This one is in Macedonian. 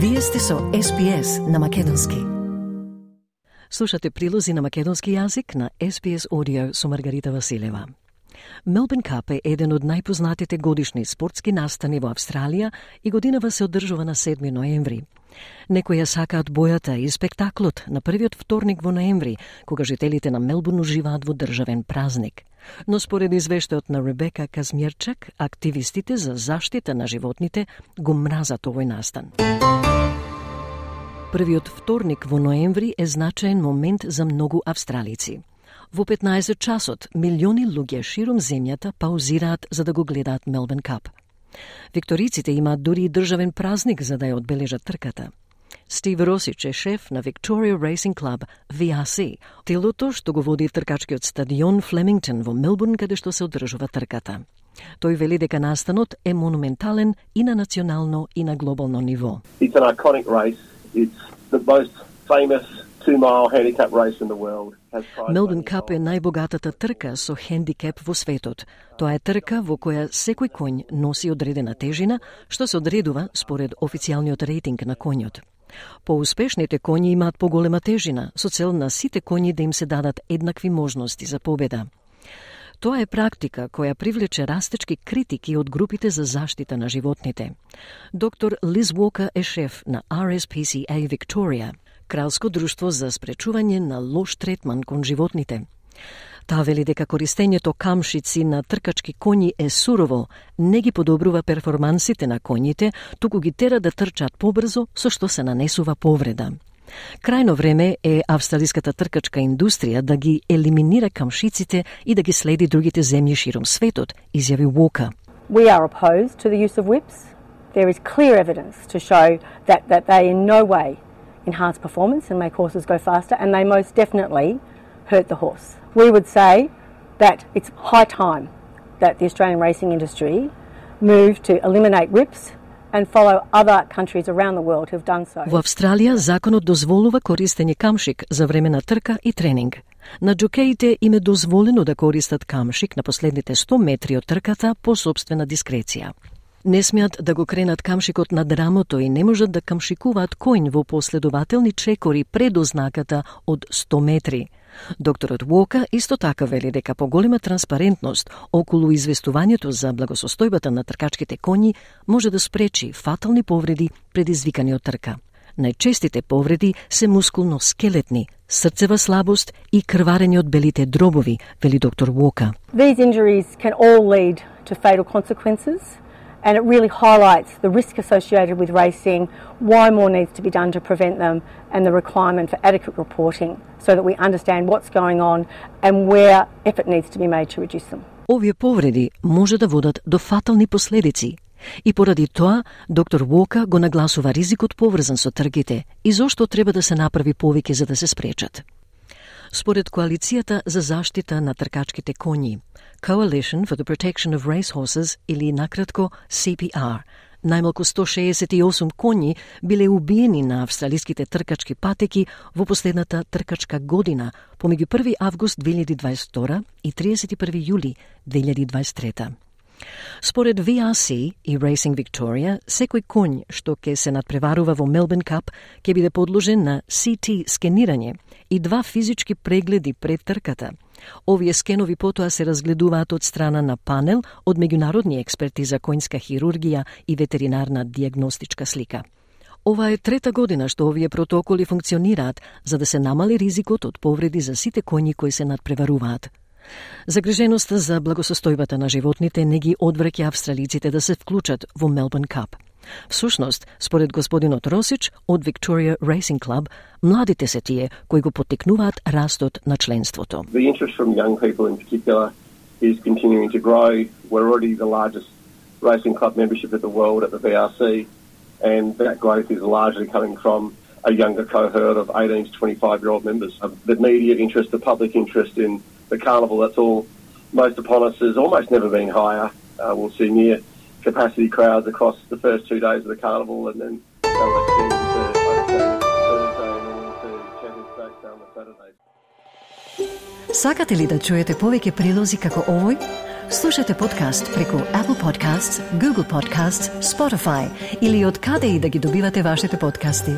Вие сте со SPS на Македонски. Слушате прилози на македонски јазик на SPS Audio со Маргарита Василева. Мелбен Кап е еден од најпознатите годишни спортски настани во Австралија и годинава се одржува на 7 ноември. Некои ја сакаат бојата и спектаклот на првиот вторник во ноември, кога жителите на Мелбурн уживаат во државен празник. Но според извештајот на Ребека Казмирчак, активистите за заштита на животните го мразат овој настан. Првиот вторник во ноември е значаен момент за многу австралици. Во 15 часот милиони луѓе широм земјата паузираат за да го гледаат Мелбен Кап. Викториците имаат дури и државен празник за да ја одбележат трката. Стив Росич е шеф на Victoria Racing Club, VRC, телото што го води тркачкиот стадион Флемингтон во Мелбурн каде што се одржува трката. Тој вели дека настанот е монументален и на национално и на глобално ниво. It's an iconic race. It's the most famous Мелбурн Кап е најбогатата трка со хендикеп во светот. Тоа е трка во која секој конј носи одредена тежина, што се одредува според официјалниот рейтинг на конјот. Поуспешните коњи имаат поголема тежина, со цел на сите коњи да им се дадат еднакви можности за победа. Тоа е практика која привлече растечки критики од групите за заштита на животните. Доктор Лиз Уока е шеф на RSPCA Victoria, кралско друштво за спречување на лош третман кон животните. Таа вели дека користењето камшици на тркачки коњи е сурово, не ги подобрува перформансите на коњите, туку ги тера да трчат побрзо, со што се нанесува повреда. Крајно време е австралиската тркачка индустрија да ги елиминира камшиците и да ги следи другите земји широм светот, изјави Уока. We are opposed to the use of whips. There is clear evidence to show that, that they in no way enhance performance and make horses go faster, and they most definitely hurt the horse. We would say that it's high time that the Australian racing industry move to eliminate whips and follow other countries around the world who've done so. Во Австралија законот дозволува користење камшик за време на трка и тренинг. На джокеите им е дозволено да користат камшик на последните 100 метри од трката по собствена дискреција. Не смеат да го кренат камшикот над драмото и не можат да камшикуваат коњ во последователни чекори пред ознаката од 100 метри. Докторот Уока исто така вели дека поголема транспарентност околу известувањето за благосостојбата на тркачките коњи може да спречи фатални повреди предизвикани од трка. Најчестите повреди се мускулно-скелетни, срцева слабост и крварење од белите дробови, вели доктор Уока. These injuries can all lead to fatal consequences and it really highlights the risk associated with racing, why more needs to be done to prevent them, and the requirement for adequate reporting so that we understand what's going on and where effort needs to be made to reduce them. Овие повреди може да водат до фатални последици. И поради тоа, доктор Вока го нагласува ризикот поврзан со тргите и зошто треба да се направи повеќе за да се спречат. Според Коалицијата за заштита на тркачките коњи, Coalition for the Protection of Racehorses или накратко CPR, најмалку 168 коњи биле убиени на австралиските тркачки патеки во последната тркачка година помеѓу 1 август 2022 и 31 јули 2023. Според VRC и Racing Victoria, секој конј што ќе се надпреварува во Мелбен Кап ќе биде подложен на CT скенирање и два физички прегледи пред трката. Овие скенови потоа се разгледуваат од страна на панел од меѓународни експерти за конјска хирургија и ветеринарна диагностичка слика. Ова е трета година што овие протоколи функционираат за да се намали ризикот од повреди за сите коњи кои се надпреваруваат. Загриженоста за благосостојбата на животните не ги одвраќа австралиците да се вклучат во Мелбурн Кап. Всушност, според господинот Росич од Victoria Racing Club, младите се тие кои го потекнуваат растот на членството. The interest from young people in particular is continuing to grow. We're already the largest racing club membership in the world at the VRC, and that growth is largely coming from a younger cohort of 18 to 25 year old members. The media interest, the public interest in the carnival that's all most upon us has almost never been higher. Uh, we'll see near capacity crowds across the first two days of the carnival and then they'll extend to Thursday and then into Сакате ли да чуете повеќе прилози како овој? Слушате подкаст преку Apple Podcasts, Google Podcasts, Spotify или од каде и да ги добивате вашите подкасти.